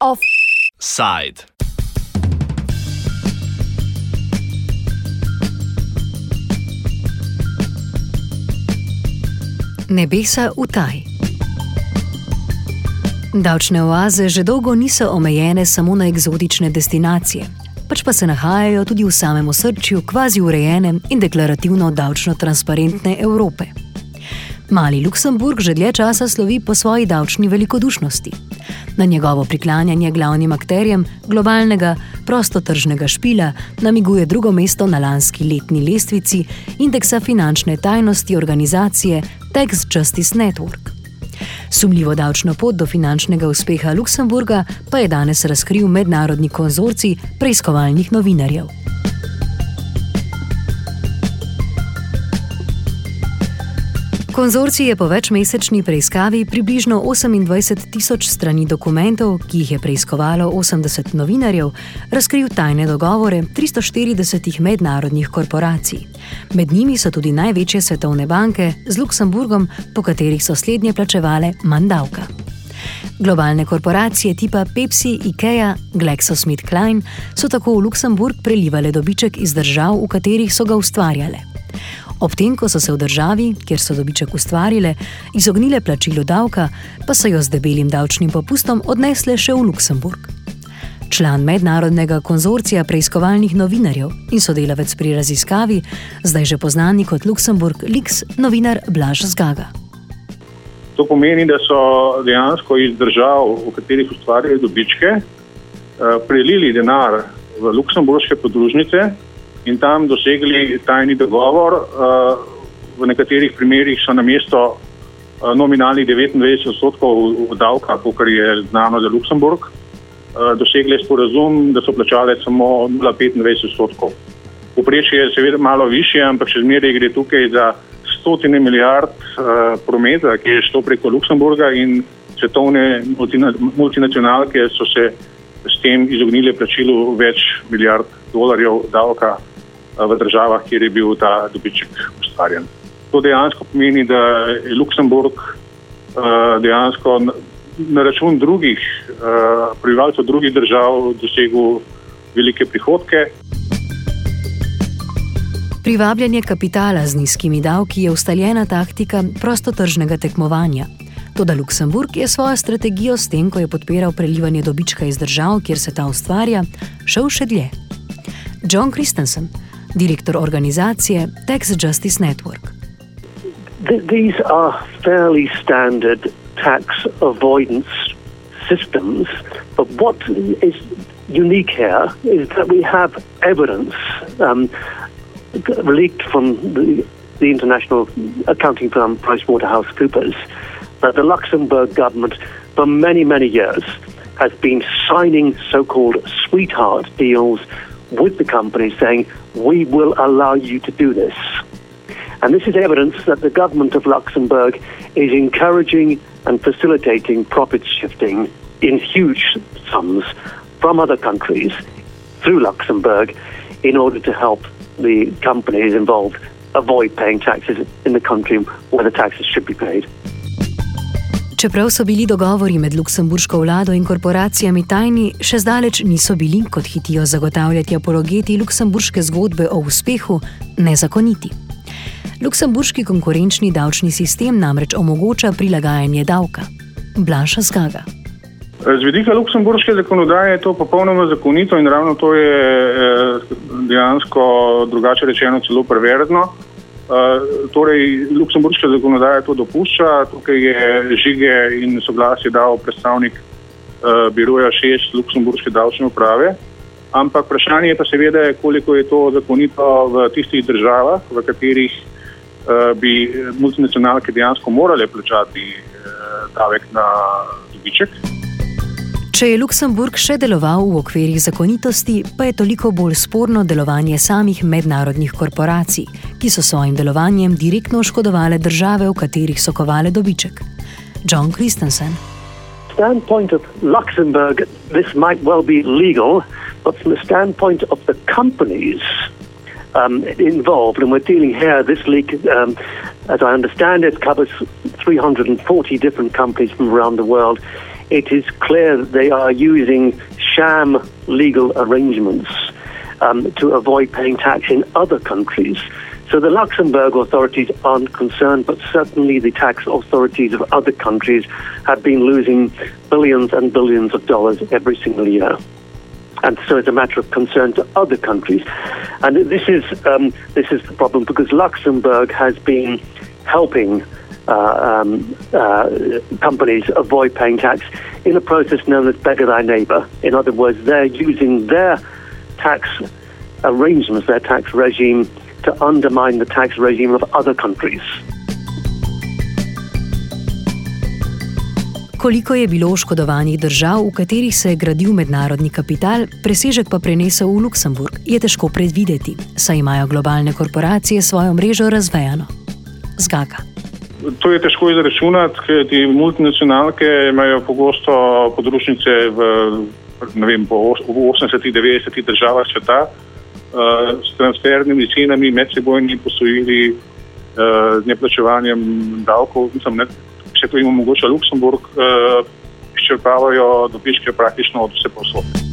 Offside. Nebesa v taj. Davčne oaze že dolgo niso omejene samo na eksotične destinacije, pač pa se nahajajo tudi v samem osrčju kvazi urejene in deklarativno davčno transparentne Evrope. Mali Luksemburg že dlje časa slovi po svoji davčni velikodušnosti. Na njegovo priklanjanje glavnim akterjem globalnega prostotržnega špila namiguje drugo mesto na lanski letni lestvici indeksa finančne tajnosti organizacije Tax Justice Network. Sumljivo davčno pot do finančnega uspeha Luksemburga pa je danes razkril mednarodni konzorcij preiskovalnih novinarjev. Konzorcij je po večmesečni preiskavi približno 28 tisoč strani dokumentov, ki jih je preiskovalo 80 novinarjev, razkril tajne dogovore 340 mednarodnih korporacij. Med njimi so tudi največje svetovne banke z Luksemburgom, po katerih so slednje plačevale mandavka. Globalne korporacije tipa Pepsi, IKEA, GlaxoSmithKline so tako v Luksemburg prelivale dobiček iz držav, v katerih so ga ustvarjale. Ob tem, ko so se v državi, kjer so dobiček ustvarile, izognile plačilu davka, pa so jo z debelim davčnim popustom odnesle še v Luksemburg. Član mednarodnega konzorcija preiskovalnih novinarjev in sodelavec pri raziskavi, zdaj že poznani kot Luksemburg Lix, novinar Blaž Zgaga. To pomeni, da so dejansko iz držav, v katerih ustvarjajo dobičke, eh, prelili denar v luksemburške podružnice, in tam dosegli tajni dogovor. Eh, v nekaterih primerjih so na mesto eh, nominalnih 29 odstotkov davka, kot je znano za Luksemburg, eh, dosegli sporazum, da so plačali samo 0,25 odstotkov. Poprečje je seveda malo više, ampak še zmeraj gre tukaj za stotine milijard prometa, ki je šlo preko Luksemburga in svetovne multinacionalke so se s tem izognili plačilu več milijard dolarjev davka v državah, kjer je bil ta dobiček ustvarjen. To dejansko pomeni, da je Luksemburg dejansko na račun drugih prebivalcev drugih držav dosegel velike prihodke. Privabljanje kapitala z nizkimi davki je ustaljena taktika prostotržnega tekmovanja. Toda Luksemburg je svojo strategijo s tem, ko je podpiral prelivanje dobička iz držav, kjer se ta ustvarja, šel še dlje. John Christensen, direktor organizacije Tax Justice Network. These are fairly standard tax avoidance systems, but what is unique here is that we have evidence um, leaked from the, the international accounting firm PricewaterhouseCoopers that the Luxembourg government, for many, many years, has been signing so called sweetheart deals with the company saying, we will allow you to do this. And this is evidence that the government of Luxembourg is encouraging and facilitating profit shifting in huge sums from other countries through Luxembourg in order to help the companies involved avoid paying taxes in the country where the taxes should be paid. Čeprav so bili dogovori med luksemburško vlado in korporacijami tajni, še zdaleč niso bili, kot hitijo zagotavljati apologeti luksemburške zgodbe o uspehu, nezakoniti. Luksemburški konkurenčni davčni sistem namreč omogoča prilagajanje davka. Blaša zgaga. Z vidika luksemburške zakonodaje je to popolnoma zakonito in ravno to je eh, dejansko drugače rečeno celo preverzno. Eh, torej, luksemburška zakonodaja to dopušča, tukaj je žige in soglasje dal predstavnik uh, biroja šest luksemburške davčne uprave. Ampak vprašanje je pa seveda, koliko je to zakonito v tistih državah, v katerih uh, bi multinacionalke dejansko morale plačati davek na dobiček. Če je Luksemburg še deloval v okvirih zakonitosti, pa je toliko bolj sporno delovanje samih mednarodnih korporacij, ki so svojim delovanjem direktno oškodovale države, v katerih so kovale dobiček. John Christensen. Standpoint of Luxembourg, this might well be legal, but from the standpoint of the companies, um, involved, and we're dealing here. This leak, um, as I understand it, covers 340 different companies from around the world. It is clear that they are using sham legal arrangements um, to avoid paying tax in other countries. So the Luxembourg authorities aren't concerned, but certainly the tax authorities of other countries have been losing billions and billions of dollars every single year. And so it's a matter of concern to other countries. And this is, um, this is the problem because Luxembourg has been helping uh, um, uh, companies avoid paying tax in a process known as beggar thy neighbor. In other words, they're using their tax arrangements, their tax regime, to undermine the tax regime of other countries. Koliko je bilo oškodovanih držav, v katerih se je gradil mednarodni kapital, presežek pa prenesel v Luksemburg, je težko predvideti, saj imajo globalne korporacije svojo mrežo razvejano. Zgaga. To je težko izračunati, ker ti multinacionalke imajo pogosto podružnice v, vem, v 80-90 državah sveta uh, s transfernimi cenami, medsebojnimi posojili, uh, neplačevanjem davkov. Mislim, ne, vse to jim omogoča Luksemburg, uh, izčrpavajo dobičke praktično od vse posod.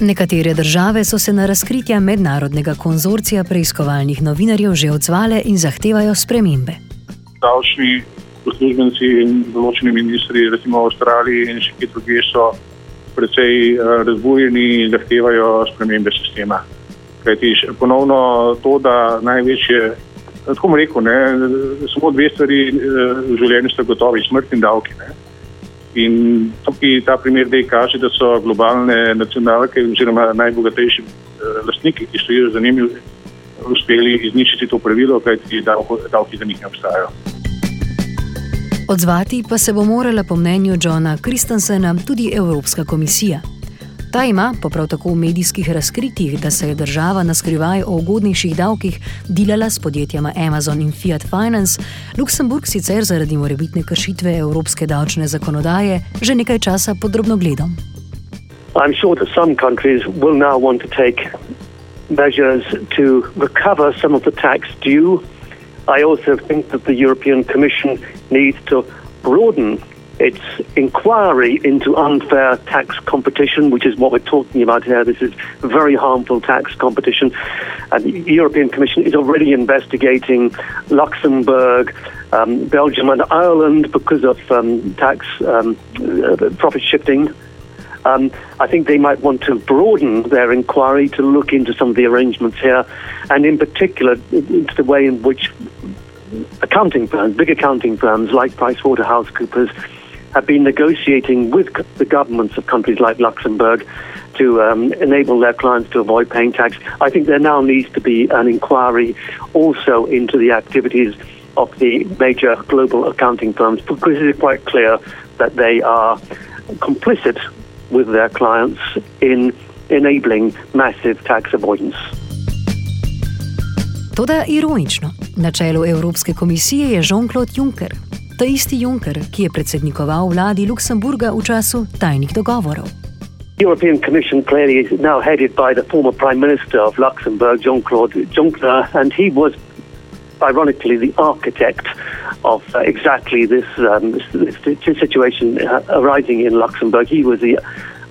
Nekatere države so se na razkritja mednarodnega konzorcija preiskovalnih novinarjev že odzvale in zahtevajo spremembe. Davčni uslužbenci in določeni ministri, recimo v Avstraliji in še kje drugje, so precej eh, razbujeni in zahtevajo spremembe sistema. Kajti ponovno to, da največje, tako bom rekel, ne, samo dve stvari eh, v življenju sta gotovi, smrt in davki. Ne. In tukaj ta primer dej kaže, da so globalne nacionalke oziroma najbogatejši eh, lastniki, ki stojijo za njimi, uspeli izničiti to pravilo, kajti davki za njih ne obstajajo. Odzvati pa se bo morala po mnenju Johna Kristensena tudi Evropska komisija. Ta ima, po prav tako v medijskih razkritjih, da se je država na skrivaj o ugodnejših davkih delala s podjetjama Amazon in Fiat Finance, Luksemburg sicer zaradi morebitne kršitve evropske davčne zakonodaje že nekaj časa podrobno gledam. I'm sure that some countries will now want to take measures to recover some of the tax due I also think that the European Commission needs to broaden its inquiry into unfair tax competition, which is what we're talking about here. This is very harmful tax competition. And the European Commission is already investigating Luxembourg, um, Belgium, and Ireland because of um, tax um, profit shifting. Um, I think they might want to broaden their inquiry to look into some of the arrangements here, and in particular, into the way in which accounting firms, big accounting firms like PricewaterhouseCoopers, have been negotiating with the governments of countries like Luxembourg to um, enable their clients to avoid paying tax. I think there now needs to be an inquiry also into the activities of the major global accounting firms because it is quite clear that they are complicit with their clients in enabling massive tax avoidance. Toda ironično, na čelu Evropske komisije je Jean-Claude Juncker, ta isti Juncker, ki je predsednikoval vladi Luksemburga v času tajnih dogovorov. The European Commission clearly is now headed by the former Prime Minister of Luxembourg, Jean Claude Juncker, and he was, ironically, the architect of uh, exactly this, um, this, this situation uh, arising in Luxembourg. He was the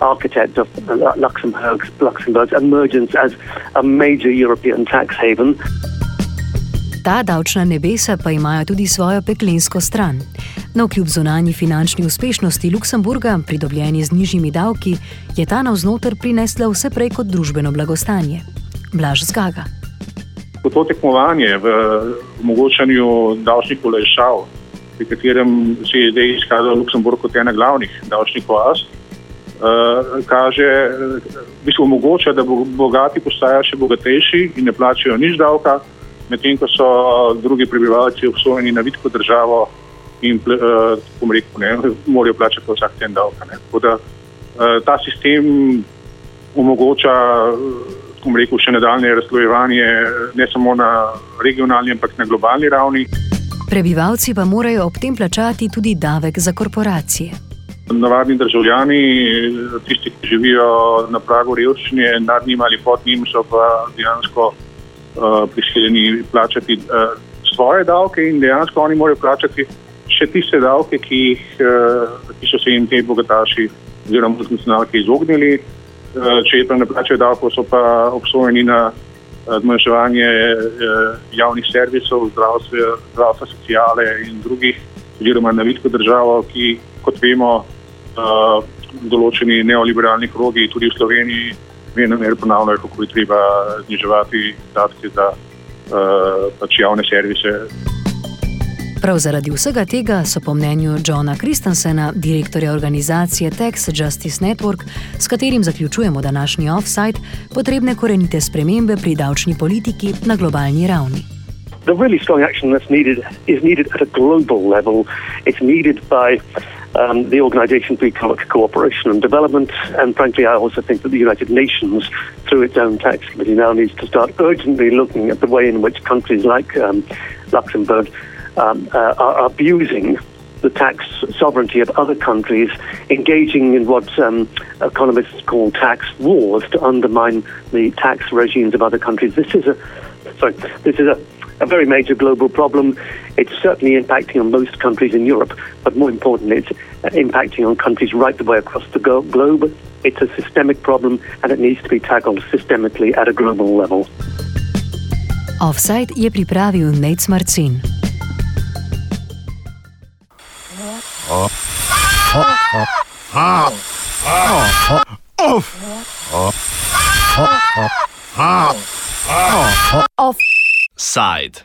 architect of uh, Luxembourg's, Luxembourg's emergence as a major European tax haven. Ta davčna nebesa pa imajo tudi svojo peklensko stran. No, kljub zunanji finančni uspešnosti Luksemburga, pridobljeni z nižjimi davki, je ta navznoter prinesla vse prej kot družbeno blagostanje. Blaž zgaga. To tekmovanje v omogočanju davčnih olajšav, pri katerem se je zdaj izkazal Luksemburg kot ena glavnih davčnih oaz, eh, kaže, v bistvu omogoča, da bogati postajajo še bogatejši in ne plačajo nič davka medtem ko so drugi prebivalci obsojeni na vidko državo in uh, rekel, ne, morajo plačati vsak ten davek. Da, uh, ta sistem omogoča rekel, še nadaljne razslojevanje ne samo na regionalni, ampak na globalni ravni. Prebivalci pa morajo ob tem plačati tudi davek za korporacije. navadni državljani, tisti, ki živijo na pragu revščine, nad njim ali pod njim, so pa dejansko uh, prisiljeni plačati uh, svoje davke in dejansko oni morajo plačati še tiste davke, ki, jih, uh, ki so se jim te bogataši oziroma multinacionalke izognili. Uh, če pa ne plačajo davkov, so pa obsojeni na zmanjševanje uh, javnih servisov, zdravstva, zdravstva, sociale in drugih, oziroma na vidko državo, ki, kot vemo, uh, določeni neoliberalni krogi, tudi v Sloveniji, vedno mer ponavljajo, kako je treba zniževati izdatke za uh, pač javne servise. Prav zaradi vsega tega so po mnenju Johna Kristensena, direktorja organizacije Tax Justice Network, s katerim zaključujemo današnji offside, potrebne korenite spremembe pri davčni politiki na globalni ravni. The really strong action that's needed is needed at a global level. It's needed by um, the Organization for Economic Cooperation and Development. And frankly, I also think that the United Nations, through its own tax committee, now needs to start urgently looking at the way in which countries like um, Luxembourg um, uh, are abusing the tax sovereignty of other countries, engaging in what um, economists call tax wars to undermine the tax regimes of other countries. This is a sorry, this is a a very major global problem. It's certainly impacting on most countries in Europe, but more importantly, it's uh, impacting on countries right the way across the globe. It's a systemic problem and it needs to be tackled systemically at a global level. Offside je pripravil Nate Marcin. Offside.